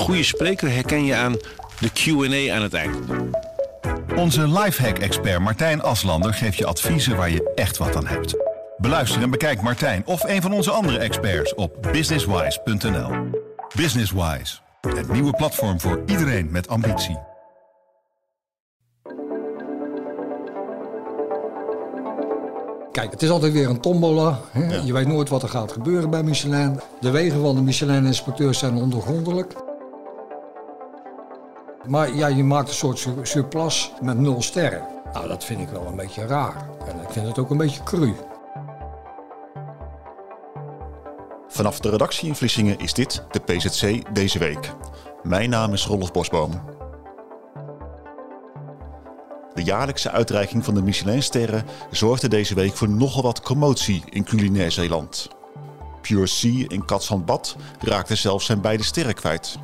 goede spreker herken je aan de Q&A aan het eind. Onze lifehack-expert Martijn Aslander geeft je adviezen waar je echt wat aan hebt. Beluister en bekijk Martijn of een van onze andere experts op businesswise.nl. Businesswise, het nieuwe platform voor iedereen met ambitie. Kijk, het is altijd weer een tombola. Hè? Je weet nooit wat er gaat gebeuren bij Michelin. De wegen van de Michelin-inspecteurs zijn ondergrondelijk. Maar ja, je maakt een soort sur- surplus met nul sterren. Nou, dat vind ik wel een beetje raar. En ik vind het ook een beetje cru. Vanaf de redactie in Vlissingen is dit de PZC deze week. Mijn naam is Rolf Bosboom. De jaarlijkse uitreiking van de Michelinsterren zorgde deze week voor nogal wat commotie in culinair Zeeland. Pure Sea in Katzandbad raakte zelfs zijn beide sterren kwijt.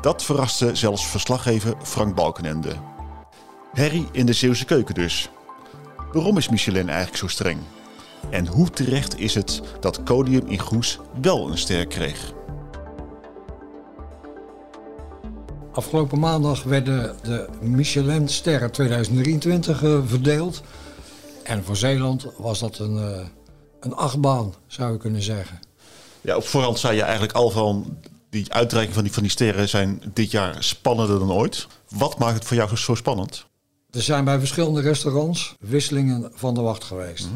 Dat verraste zelfs verslaggever Frank Balkenende. Herrie in de Zeeuwse keuken dus. Waarom is Michelin eigenlijk zo streng? En hoe terecht is het dat Codium in Goes wel een ster kreeg? Afgelopen maandag werden de Michelin-sterren 2023 eh, verdeeld. En voor Zeeland was dat een, eh, een achtbaan, zou je kunnen zeggen. Ja, op voorhand zei je eigenlijk al van die uitreiking van die, van die sterren zijn dit jaar spannender dan ooit. Wat maakt het voor jou zo spannend? Er zijn bij verschillende restaurants wisselingen van de wacht geweest.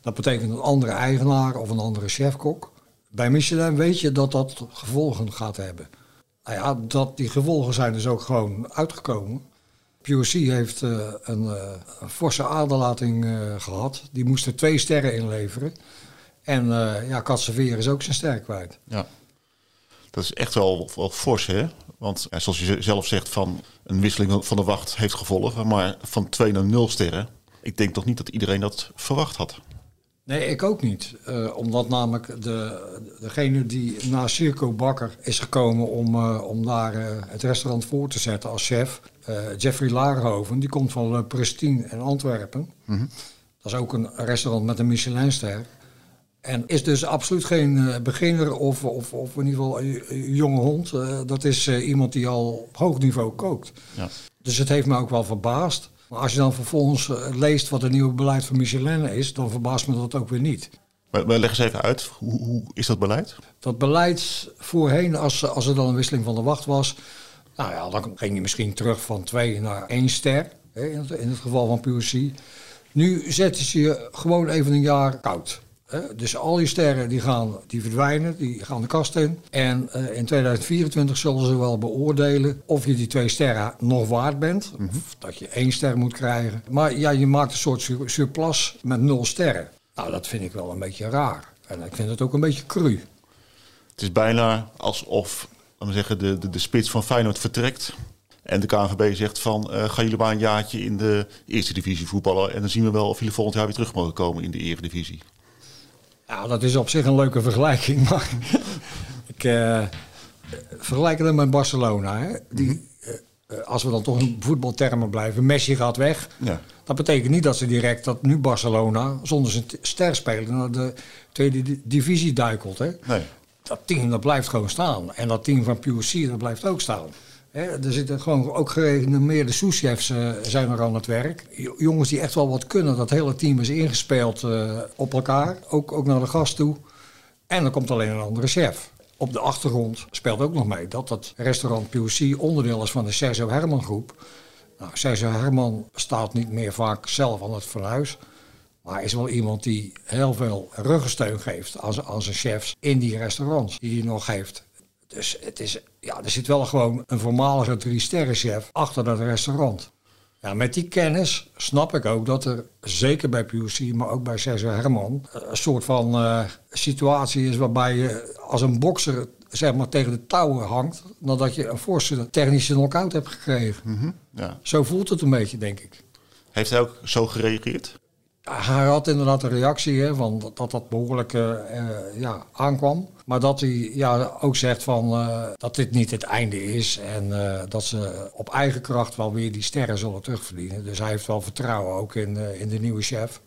Dat betekent een andere eigenaar of een andere chefkok. Bij Michelin weet je dat dat gevolgen gaat hebben. Nou ja, dat die gevolgen zijn dus ook gewoon uitgekomen. PUC heeft eh, een, eh, een forse aderlating eh, gehad. Die moest er twee sterren inleveren. En ja, Katseveer is ook zijn ster kwijt. Ja. Dat is echt wel, wel fors, hè? Want ja, zoals je zelf zegt, van een wisseling van de wacht heeft gevolgen. Maar van 2 naar 0 sterren. Ik denk toch niet dat iedereen dat verwacht had. Nee, ik ook niet. Eh, omdat namelijk de, degene die na Circo Bakker is gekomen om, eh, om daar eh, het restaurant voor te zetten als chef. Jeffrey Lagerhoven, die komt van uh, Pristine in Antwerpen. Dat is ook een restaurant met een Michelinster. En is dus absoluut geen eh, beginner of, of, of in ieder geval een, een jonge hond. Eh, dat is eh, iemand die al op hoog niveau kookt. Ja. Dus het heeft me ook wel verbaasd. Maar als je dan vervolgens eh, leest wat het nieuwe beleid van Michelin is, dan verbaast me dat ook weer niet. Maar, maar leg eens even uit, hoe, hoe is dat beleid? Dat beleid voorheen, als, als er dan een wisseling van de wacht was, nou ja, dan ging je misschien terug van twee naar één ster, hè, in, het, in het geval van PUC. Nu zetten ze je gewoon even een jaar koud. Dus al die sterren die gaan, die verdwijnen, die gaan de kast in. En eh, in 2024 zullen ze wel beoordelen of je die twee sterren nog waard bent. Of dat je één ster moet krijgen. Maar ja, je maakt een soort sur- surplus met nul sterren. Nou, dat vind ik wel een beetje raar. En ik vind het ook een beetje cru. Het is bijna alsof we zeggen, de, de, de spits van Feyenoord vertrekt. En de KNVB zegt van, eh gaan jullie maar een jaartje in de eerste divisie voetballen. En dan zien we wel of jullie volgend jaar weer terug mogen komen in de eredivisie. Ja, dat is op zich een leuke vergelijking. Maar ik eh, vergelijk het met Barcelona. Hè. Die, eh, eh, als we dan toch in voetbaltermen blijven, Messi gaat weg. Ja. Dat betekent niet dat ze direct dat nu Barcelona zonder zijn ster spelen naar de tweede di- divisie duikelt. Hè. Nee. Dat team dat blijft gewoon staan. En dat team van PUC dat blijft ook staan. Er zitten gewoon ook gerenommeerde souschefs eh, zijn er aan het werk. Jo- Jongens die echt wel wat kunnen. Dat hele team is ingespeeld eh, op elkaar. Ook, ook naar de gast toe. En er komt alleen een andere chef. Op de achtergrond speelt ook nog mee dat dat restaurant PUC onderdeel is van de Sergio Herman groep. Nou, Sergio Herman staat niet meer vaak zelf aan het fornuis. Maar is wel iemand die heel veel ruggensteun geeft aan, aan zijn chefs in die restaurants die hij nog heeft. Dus het is, ja, er zit wel gewoon een voormalige drie-sterren-chef achter dat restaurant. Ja, met die kennis snap ik ook dat er, zeker bij PUC, maar ook bij Sergio Herman, een soort van eh, situatie is waarbij je als een bokser zeg maar, tegen de touwen hangt, nadat je een forse technische knock-out hebt gekregen. Ja. Zo voelt het een beetje, denk ik. Heeft hij ook zo gereageerd? Hij had inderdaad een reactie hè, van dat, dat behoorlijk eh, eh, ja, aankwam. Maar dat hij ja, ook zegt van, eh, dat dit niet het einde is. En dat ze op eigen kracht wel weer die sterren zullen terugverdienen. Dus hij heeft wel vertrouwen ook in, in de nieuwe chef.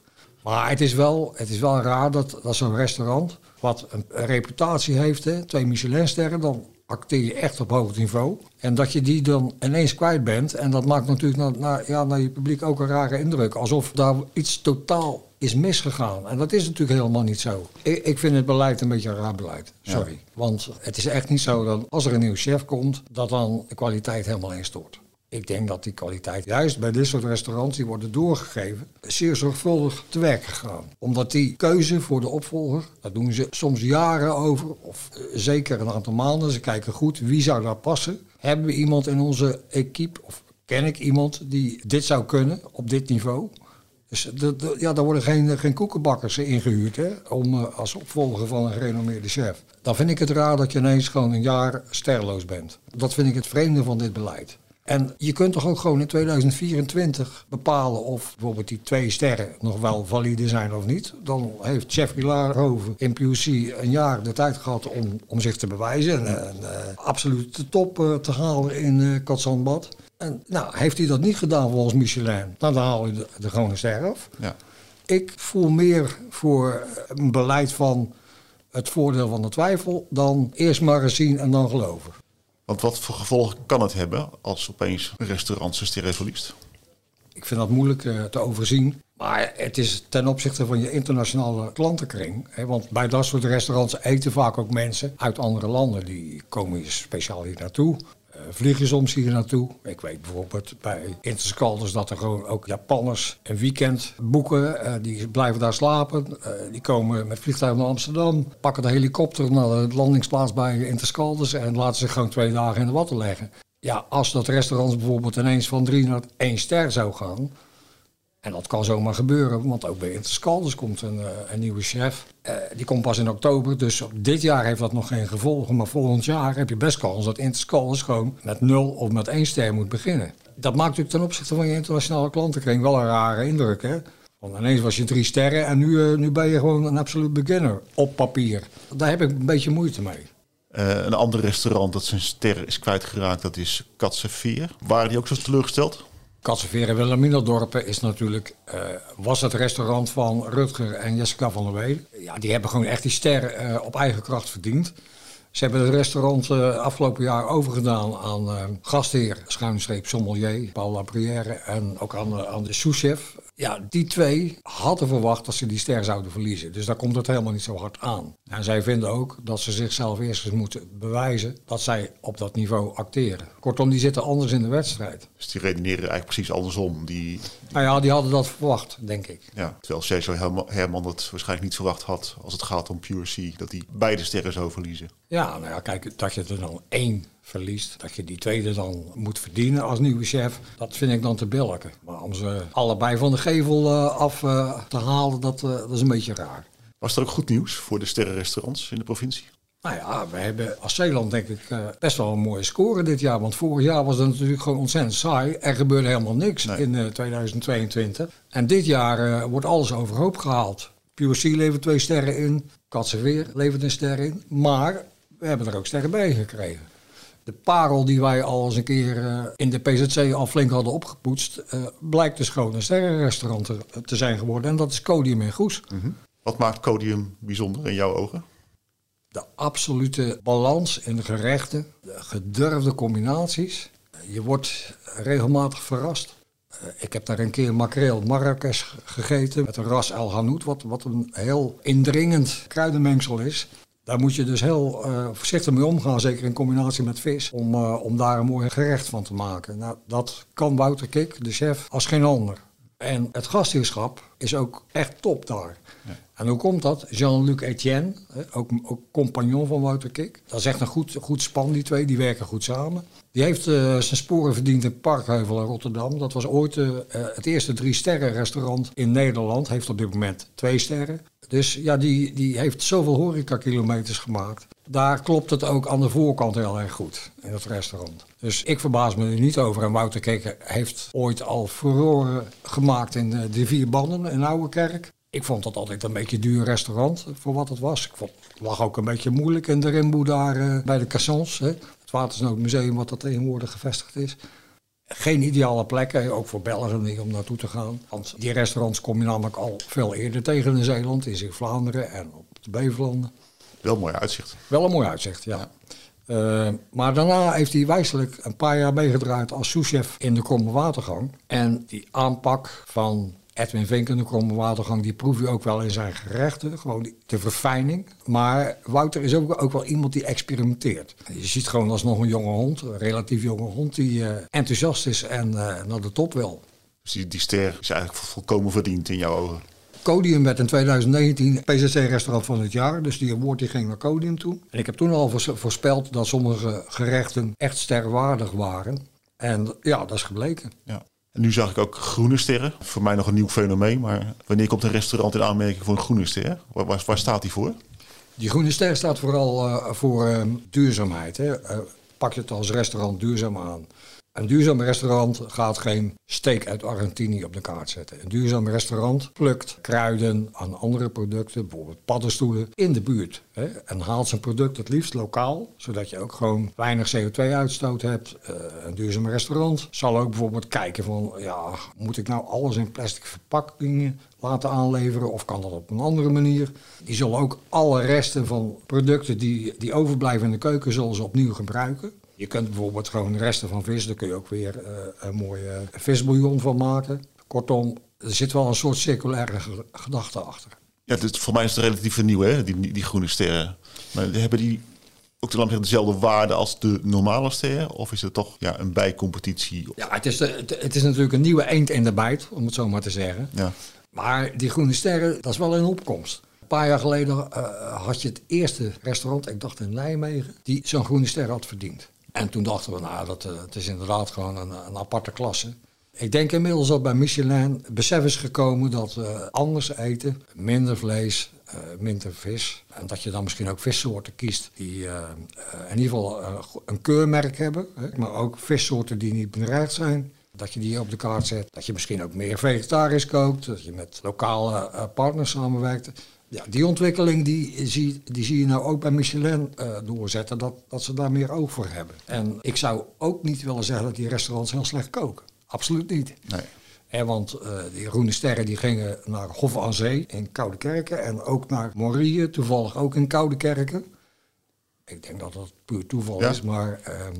Maar het is wel, het is wel raar dat, dat zo'n restaurant, wat een reputatie heeft, hè, twee Michelinsterren, dan acteer je echt op hoog niveau. En dat je die dan ineens kwijt bent. En dat maakt natuurlijk naar, naar, ja, naar je publiek ook een rare indruk. Alsof daar iets totaal is misgegaan. En dat is natuurlijk helemaal niet zo. Ik, ik vind het beleid een beetje een raar beleid. Sorry. Want het is echt niet zo dat als er een nieuwe chef komt, dat dan de kwaliteit helemaal instort. Ik denk dat die kwaliteit juist bij dit soort restaurants die worden doorgegeven, zeer zorgvuldig te werk gegaan. Omdat die keuze voor de opvolger, daar doen ze soms jaren over, of eh, zeker een aantal maanden. Ze kijken goed wie zou daar passen. Hebben we iemand in onze equipe, of ken ik iemand die dit zou kunnen op dit niveau? Dus ja, daar worden geen, geen koekenbakkers ingehuurd hè, om, eh, als opvolger van een gerenommeerde chef. Dan vind ik het raar dat je ineens gewoon een jaar sterloos bent. Dat vind ik het vreemde van dit beleid. En je kunt toch ook gewoon in 2024 bepalen of bijvoorbeeld die twee sterren nog wel valide zijn of niet. Dan heeft Jeffrey Laarhoven in PUC een jaar de tijd gehad om, om zich te bewijzen. En, en eh, absoluut de top eh, te halen in Katzandbad. En nou, heeft hij dat niet gedaan volgens Michelin, nou, dan haal je de, de gewone ster af. Ja. Ik voel meer voor een beleid van het voordeel van de twijfel dan eerst maar eens zien en dan geloven. Want wat voor gevolgen kan het hebben als opeens een restaurant zijn sterren verliest? Ik vind dat moeilijk eh, te overzien. Maar het is ten opzichte van je internationale klantenkring. Hè, want bij dat soort restaurants eten vaak ook mensen uit andere landen. Die komen hier speciaal hier naartoe. Eh, vliegen soms hier naartoe. Ik weet bijvoorbeeld bij Interscalders dat er gewoon ook Japanners een weekend boeken. eh, die blijven daar slapen. Eh, die komen met vliegtuig naar Amsterdam. Pakken de helikopter naar de landingsplaats bij Interscalders. En laten zich gewoon twee dagen in de watten leggen. Ja, als dat restaurant bijvoorbeeld ineens van drie naar één ster zou gaan. En dat kan zomaar gebeuren, want ook bij Interscalders komt een, eh, een nieuwe chef. Eh, die komt pas in oktober, dus dit jaar heeft dat nog geen gevolgen. Maar volgend jaar heb je best kans dat Interscalders gewoon met nul of met één ster moet beginnen. Dat maakt natuurlijk ten opzichte van je internationale klantenkring wel een rare indruk, hè? Want ineens was je drie sterren en nu, eh, nu ben je gewoon een absoluut beginner op papier. Daar heb ik een beetje moeite mee. Een ander restaurant dat zijn ster is kwijtgeraakt, dat is Katseveer. Waren die ook zo teleurgesteld? Katsenveren Wilhelminadorpen is natuurlijk, eh, was het restaurant van Rutger en Jessica van der Weel. Ja, die hebben gewoon echt die ster eh, op eigen kracht verdiend. Ze hebben het restaurant eh, afgelopen jaar overgedaan aan gastheer, schuinstreep sommelier, Paul Labrière en ook aan, aan de souschef. Ja, die twee hadden verwacht dat ze die ster zouden verliezen. Dus daar komt het helemaal niet zo hard aan. En zij vinden ook dat ze zichzelf eerst eens moeten bewijzen dat zij op dat niveau acteren. Kortom, die zitten anders in de wedstrijd. Dus die redeneren eigenlijk precies andersom. Die, Nou ja, die hadden dat verwacht, denk ik. ja, terwijl Cesar Herman- dat waarschijnlijk niet verwacht had als het gaat om Pure C, dat hij beide sterren zou verliezen. Ja, nou ja, kijk, dat je er dan één verliest, dat je die tweede dan moet verdienen als nieuwe chef, dat vind ik dan te billijken. Maar om ze allebei van de gevel eh, af eh, te halen, dat, eh, dat is een beetje raar. Was er ook goed nieuws voor de sterrenrestaurants in de provincie? Nou ja, we hebben als Zeeland denk ik best wel een mooie score dit jaar. Want vorig jaar was het natuurlijk gewoon ontzettend saai. Er gebeurde helemaal niks Nee. in eh, 2022. En dit jaar wordt alles overhoop gehaald. Sea levert twee sterren in. Katseveer levert een ster in. Maar we hebben er ook sterren bij gekregen. De parel die wij al eens een keer eh, in de PZC al flink hadden opgepoetst... eh, blijkt dus gewoon een sterrenrestaurant te, te zijn geworden. En dat is Codium in Goes. Wat maakt Codium bijzonder in jouw ogen? de absolute balans in de gerechten, de gedurfde combinaties. Je wordt regelmatig verrast. Eh, Ik heb daar een keer makreel Marrakesh gegeten met een ras El Hanout, wat, wat een heel indringend kruidenmengsel is. Daar moet je dus heel eh, voorzichtig mee omgaan, zeker in combinatie met vis, om, eh, om daar een mooi gerecht van te maken. Nou, dat kan Wouter Kik, de chef, als geen ander. En het gastheerschap is ook echt top daar. En hoe komt dat? Jean-Luc Etienne, ook, ook compagnon van Wouter Kik. Dat is echt een goed, goed span, die twee. Die werken goed samen. Die heeft eh, zijn sporen verdiend in Parkheuvel in Rotterdam. Dat was ooit eh, eh, het eerste drie sterren restaurant in Nederland. Heeft op dit moment twee sterren. Dus ja, die, die heeft zoveel horeca-kilometers gemaakt. Daar klopt het ook aan de voorkant heel erg goed, in het restaurant. Dus ik verbaas me er niet over. En Wouter Kik heeft ooit al furoren gemaakt in de Vier Bannen in Oudekerk. Ik vond dat altijd een beetje duur restaurant voor wat het was. Ik vond het lag ook een beetje moeilijk in de Rimboe daar eh, bij de Cassons. Hè. Het Watersnoodmuseum wat dat tegenwoordig gevestigd is. Geen ideale plek, hè, ook voor Belgen niet om naartoe te gaan. Want die restaurants kom je namelijk al veel eerder tegen in Zeeland, in Zeeuw-Vlaanderen en op de Beverlanden. Wel mooi uitzicht. Wel een mooi uitzicht, ja. Uh, maar daarna heeft hij wijselijk een paar jaar meegedraaid als souschef in de Kromme Watergang. En die aanpak van Edwin Vink in de Kromme Watergang, die proef je ook wel in zijn gerechten. Gewoon de verfijning. Maar Wouter is ook, ook wel iemand die experimenteert. Je ziet gewoon als nog een jonge hond, een relatief jonge hond, die uh, enthousiast is en uh, naar de top wil. Dus die, die ster is eigenlijk volkomen verdiend in jouw ogen? Codium werd in 2019 PCC-restaurant van het jaar. Dus die award die ging naar Codium toe. En ik heb toen al voorspeld dat sommige gerechten echt sterwaardig waren. En ja, dat is gebleken. Ja. En nu zag ik ook groene sterren. Voor mij nog een nieuw fenomeen. Maar wanneer komt een restaurant in aanmerking voor een groene ster? Waar, staat die voor? Die groene ster staat vooral uh, voor uh, duurzaamheid. Hè. Uh, pak je het als restaurant duurzaam aan. Een duurzaam restaurant gaat geen steak uit Argentinië op de kaart zetten. Een duurzaam restaurant plukt kruiden aan andere producten, bijvoorbeeld paddenstoelen, in de buurt. Hè, en haalt zijn product het liefst lokaal, zodat je ook gewoon weinig CO2-uitstoot hebt. Uh, een duurzaam restaurant zal ook bijvoorbeeld kijken van, ja, moet ik nou alles in plastic verpakkingen laten aanleveren of kan dat op een andere manier? Die zullen ook alle resten van producten die, die overblijven in de keuken, zullen ze opnieuw gebruiken. Je kunt bijvoorbeeld gewoon resten van vis, daar kun je ook weer uh, een mooie visbouillon van maken. Kortom, er zit wel een soort circulaire gedachte achter. Ja, dus voor mij is het relatief nieuw, hè, die, die groene sterren. Maar hebben die ook te dezelfde waarde als de normale sterren? Of is het toch ja, een bijcompetitie? Ja, het is, de, het is natuurlijk een nieuwe eend in de bijt, om het zo maar te zeggen. Ja. Maar die groene sterren, dat is wel een opkomst. Een paar jaar geleden uh, had je het eerste restaurant, ik dacht in Nijmegen, die zo'n groene ster had verdiend. En toen dachten we, nou, dat, uh, het is inderdaad gewoon een, een, aparte klasse. Ik denk inmiddels dat bij Michelin besef is gekomen dat we anders eten, minder vlees, uh, minder vis. En dat je dan misschien ook vissoorten kiest die uh, in ieder geval een keurmerk hebben, hè, maar ook vissoorten die niet bedreigd zijn. Dat je die op de kaart zet. Dat je misschien ook meer vegetarisch kookt. Dat je met lokale partners samenwerkt. Ja, die ontwikkeling die zie, die zie je nou ook bij Michelin uh, doorzetten, dat, dat ze daar meer oog voor hebben. En ik zou ook niet willen zeggen dat die restaurants heel slecht koken. Absoluut niet. Nee. En want uh, die Groene Sterren die gingen naar Hof aan Zee in Koude Kerken en ook naar Morille, toevallig ook in Koude Kerken. Ik denk dat dat puur toeval Ja. is, maar ehm,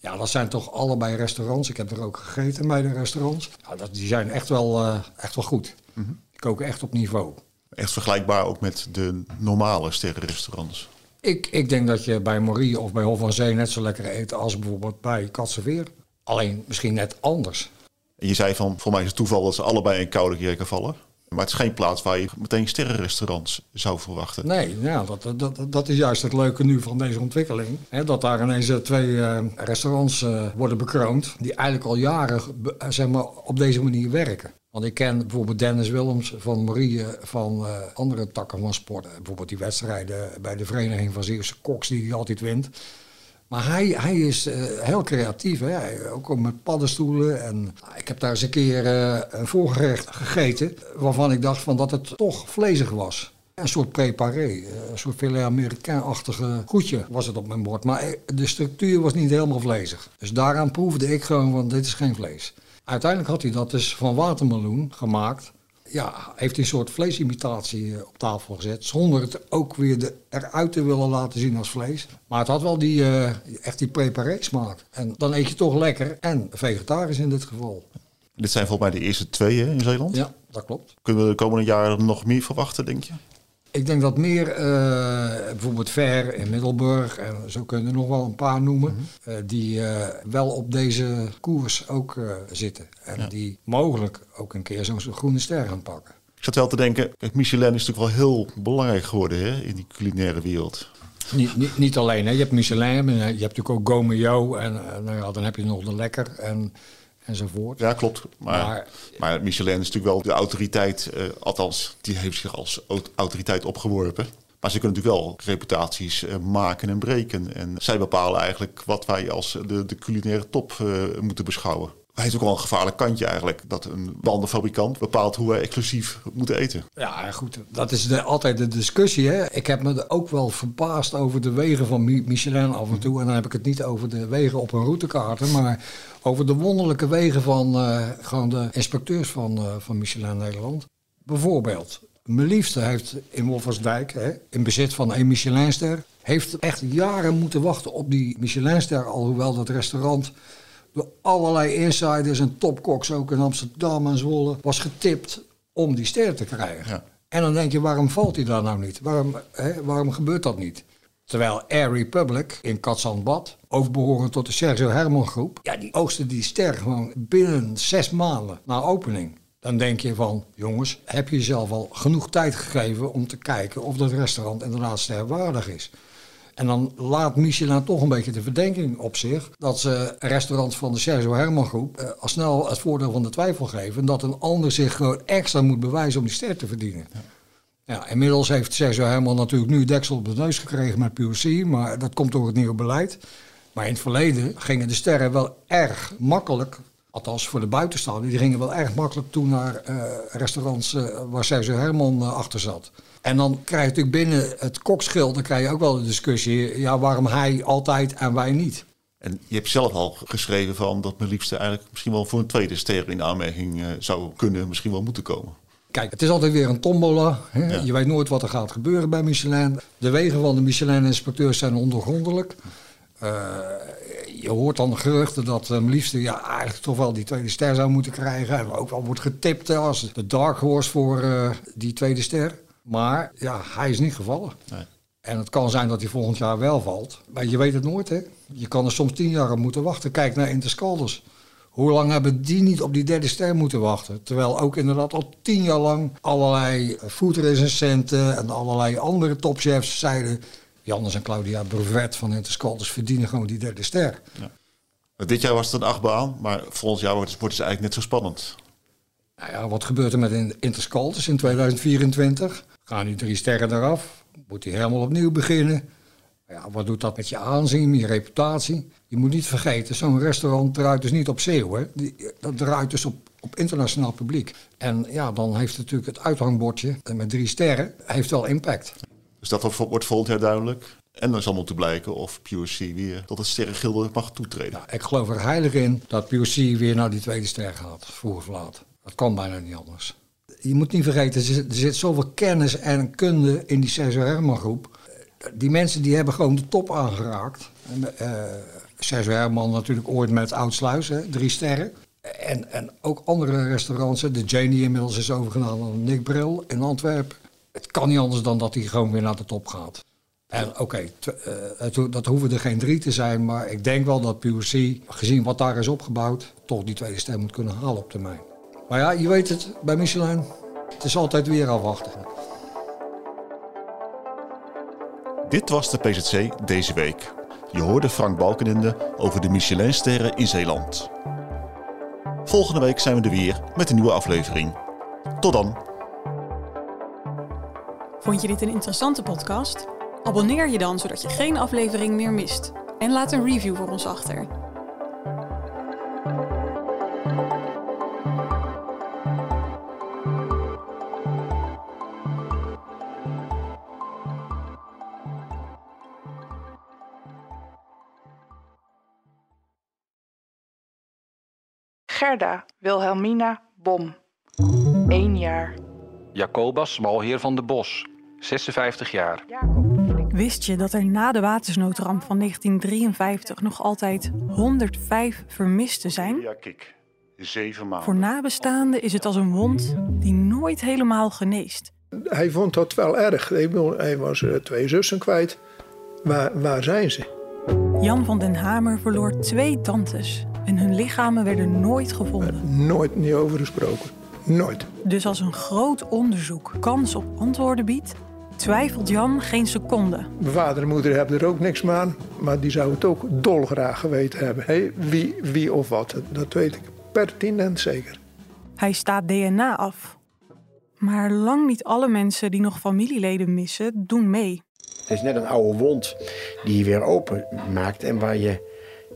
ja, dat zijn toch allebei restaurants. Ik heb er ook gegeten bij de restaurants. Ja, dat, die zijn echt wel, eh, echt wel goed. Die koken echt op niveau. Echt vergelijkbaar ook met de normale sterrenrestaurants. Ik, ik denk dat je bij Morie of bij Hof van Zee net zo lekker eet als bijvoorbeeld bij Katseveer. Alleen misschien net anders. En je zei van, voor mij is het toeval dat ze allebei in koude kerken vallen. Maar het is geen plaats waar je meteen sterrenrestaurants zou verwachten. Nee, ja, dat, dat, dat is juist het leuke nu van deze ontwikkeling. Hè, dat daar ineens eh, twee eh, restaurants eh, worden bekroond... die eigenlijk al jaren zeg maar, op deze manier werken. Want ik ken bijvoorbeeld Dennis Willems van Marie van eh, andere takken van sport. Eh, Bijvoorbeeld die wedstrijden bij de Vereniging van Zeeuwse Koks die hij altijd wint. Maar hij, hij is eh, heel creatief, hè? Ook met paddenstoelen. En nou, ik heb daar eens een keer eh, een voorgerecht gegeten waarvan ik dacht van dat het toch vlezig was. Een soort préparé, eh, een soort filet Amerikaan-achtige goedje was het op mijn bord. Maar eh, de structuur was niet helemaal vlezig. Dus daaraan proefde ik gewoon van dit is geen vlees. Uiteindelijk had hij dat dus van watermeloen gemaakt. Ja, heeft hij een soort vleesimitatie eh, op tafel gezet. Zonder het ook weer de, eruit te willen laten zien als vlees. Maar het had wel die, eh, echt die preparé smaak. En dan eet je toch lekker. En vegetarisch in dit geval. Dit zijn volgens mij de eerste twee hè, in Zeeland. Ja, dat klopt. Kunnen we de komende jaren nog meer verwachten, denk je? Ik denk dat meer, eh, bijvoorbeeld Ver in Middelburg, en zo kunnen we nog wel een paar noemen, eh, die eh, wel op deze koers ook zitten. En die mogelijk ook een keer zo'n groene ster gaan pakken. Ik zat wel te denken, Michelin is natuurlijk wel heel belangrijk geworden hè, in die culinaire wereld. Niet, niet, niet alleen, hè. je hebt Michelin, je hebt natuurlijk ook Gomeo en nou ja, dan heb je nog de Lekker en, enzovoort. Ja, klopt. Maar, maar, Maar- Michelin is natuurlijk wel de autoriteit, eh, althans, die heeft zich als aut- autoriteit opgeworpen. Maar ze kunnen natuurlijk wel reputaties eh, maken en breken. En zij bepalen eigenlijk wat wij als de, de culinaire top eh, moeten beschouwen. Hij heeft ook wel een gevaarlijk kantje eigenlijk. Dat een bandenfabrikant bepaalt hoe wij exclusief moeten eten. Ja, goed. Dat is de, altijd de discussie. Hè. Ik heb me ook wel verbaasd over de wegen van Mi- Michelin af en toe. En dan heb ik het niet over de wegen op een routekaarten, maar over de wonderlijke wegen van eh, gewoon de inspecteurs van, eh, van Michelin Nederland. Bijvoorbeeld, Mijn liefste heeft in Wolfersdijk, hè, in bezit van een Michelinster, heeft echt jaren moeten wachten op die Michelinster. Alhoewel dat restaurant door allerlei insiders en topkoks ook in Amsterdam en Zwolle was getipt om die ster te krijgen. Ja. En dan denk je, waarom valt hij daar nou niet? Waarom, hè, waarom gebeurt dat niet? Terwijl Air Republic in Katzandbad, ook behorend tot de Sergio Herman groep, ja, die oogsten die ster gewoon binnen zes maanden na opening. Dan denk je van, jongens, heb je jezelf al genoeg tijd gegeven om te kijken of dat restaurant inderdaad sterwaardig is? En dan laat Michelin toch een beetje de verdenking op zich dat ze restaurants van de Sergio Herman groep eh, al snel het voordeel van de twijfel geven. En dat een ander zich gewoon extra moet bewijzen om die ster te verdienen. Ja, inmiddels heeft Sergio Herman natuurlijk nu deksel op de neus gekregen met PUC, maar dat komt door het nieuwe beleid. Maar in het verleden gingen de sterren wel erg makkelijk, althans voor de buitenstaanders, die gingen wel erg makkelijk toe naar eh, restaurants eh, waar Sergio Herman achter zat. En dan krijg je natuurlijk binnen het kokschild, dan krijg je ook wel de discussie, ja, waarom hij altijd en wij niet. En je hebt zelf al geschreven van dat mijn liefste eigenlijk misschien wel voor een tweede ster in aanmerking eh, zou kunnen, misschien wel moeten komen. Kijk, het is altijd weer een tombola. Hè? Ja. Je weet nooit wat er gaat gebeuren bij Michelin. De wegen van de Michelin-inspecteurs zijn ondergrondelijk. Eh, je hoort dan geruchten dat hem liefste ja, eigenlijk toch wel die tweede ster zou moeten krijgen. En ook al wordt getipt als de dark horse voor eh, die tweede ster. Maar ja, hij is niet gevallen. Nee. En het kan zijn dat hij volgend jaar wel valt. Maar je weet het nooit, hè. Je kan er soms tien jaar op moeten wachten. Kijk naar Interscalders. Hoe lang hebben die niet op die derde ster moeten wachten? Terwijl ook inderdaad al tien jaar lang allerlei foodrecensenten en allerlei andere topchefs zeiden... Jannes en Claudia Brevet van Interscalders verdienen gewoon die derde ster. Dit jaar was het een achtbaan, maar volgend jaar wordt het, wordt het eigenlijk net zo spannend. Nou ja, wat gebeurt er met In- Interscalders in 2024? Gaan die drie sterren eraf? Moet hij helemaal opnieuw beginnen? Ja, wat doet dat met je aanzien, je reputatie? Je moet niet vergeten, zo'n restaurant draait dus niet op? Die- Dat draait dus op, op internationaal publiek. En ja, dan heeft natuurlijk het uithangbordje met drie sterren heeft wel impact. Dus dat wordt- volgend jaar duidelijk. En dan zal moeten blijken of PUC weer tot het sterrengilde mag toetreden. Ja, ik geloof er heilig in dat POC weer naar die tweede ster gaat, vroeg of laat. Dat kan bijna niet anders. Je moet niet vergeten, er zit, zoveel kennis en kunde in die Sergio Herman groep. Die mensen die hebben gewoon de top aangeraakt. Sergio Herman natuurlijk ooit met Oudsluis, hè, drie sterren. En, en ook andere restaurants, de Janie inmiddels is overgenomen aan Nick Bril in Antwerpen. Het kan niet anders dan dat hij gewoon weer naar de top gaat. En oké, eh, dat hoeven er geen drie te zijn, maar ik denk wel dat PUC, gezien wat daar is opgebouwd, toch die tweede stem moet kunnen halen op termijn. Maar ja, je weet het, bij Michelin, het is altijd weer afwachten. Dit was de PZC deze week. Je hoorde Frank Balkenende over de Michelinsterren in Zeeland. Volgende week zijn we er weer met een nieuwe aflevering. Tot dan! Vond je dit een interessante podcast? Abonneer je dan zodat je geen aflevering meer mist. En laat een review voor ons achter. Gerda Wilhelmina Bom. 1 jaar. Jacobus Malheer van de Bos, 56 jaar. Wist je dat er na de watersnoodramp van 1953 nog altijd 105 vermisten zijn? Ja, kik. Zeven maanden. Voor nabestaanden is het als een wond die nooit helemaal geneest. Hij vond dat wel erg. Hij was eh, twee zussen kwijt. Waar, waar zijn ze? Jan van den Hamer verloor twee tantes en hun lichamen werden nooit gevonden. Nooit niet over gesproken. Nooit. Dus als een groot onderzoek kans op antwoorden biedt, twijfelt Jan geen seconde. Mijn vader en moeder hebben er ook niks aan. Maar die zou het ook dolgraag geweten hebben. Hé, wie, wie of wat, dat weet ik pertinent zeker. Hij staat DNA af. Maar lang niet alle mensen die nog familieleden missen, doen mee. Het is net een oude wond die je weer open maakt en waar je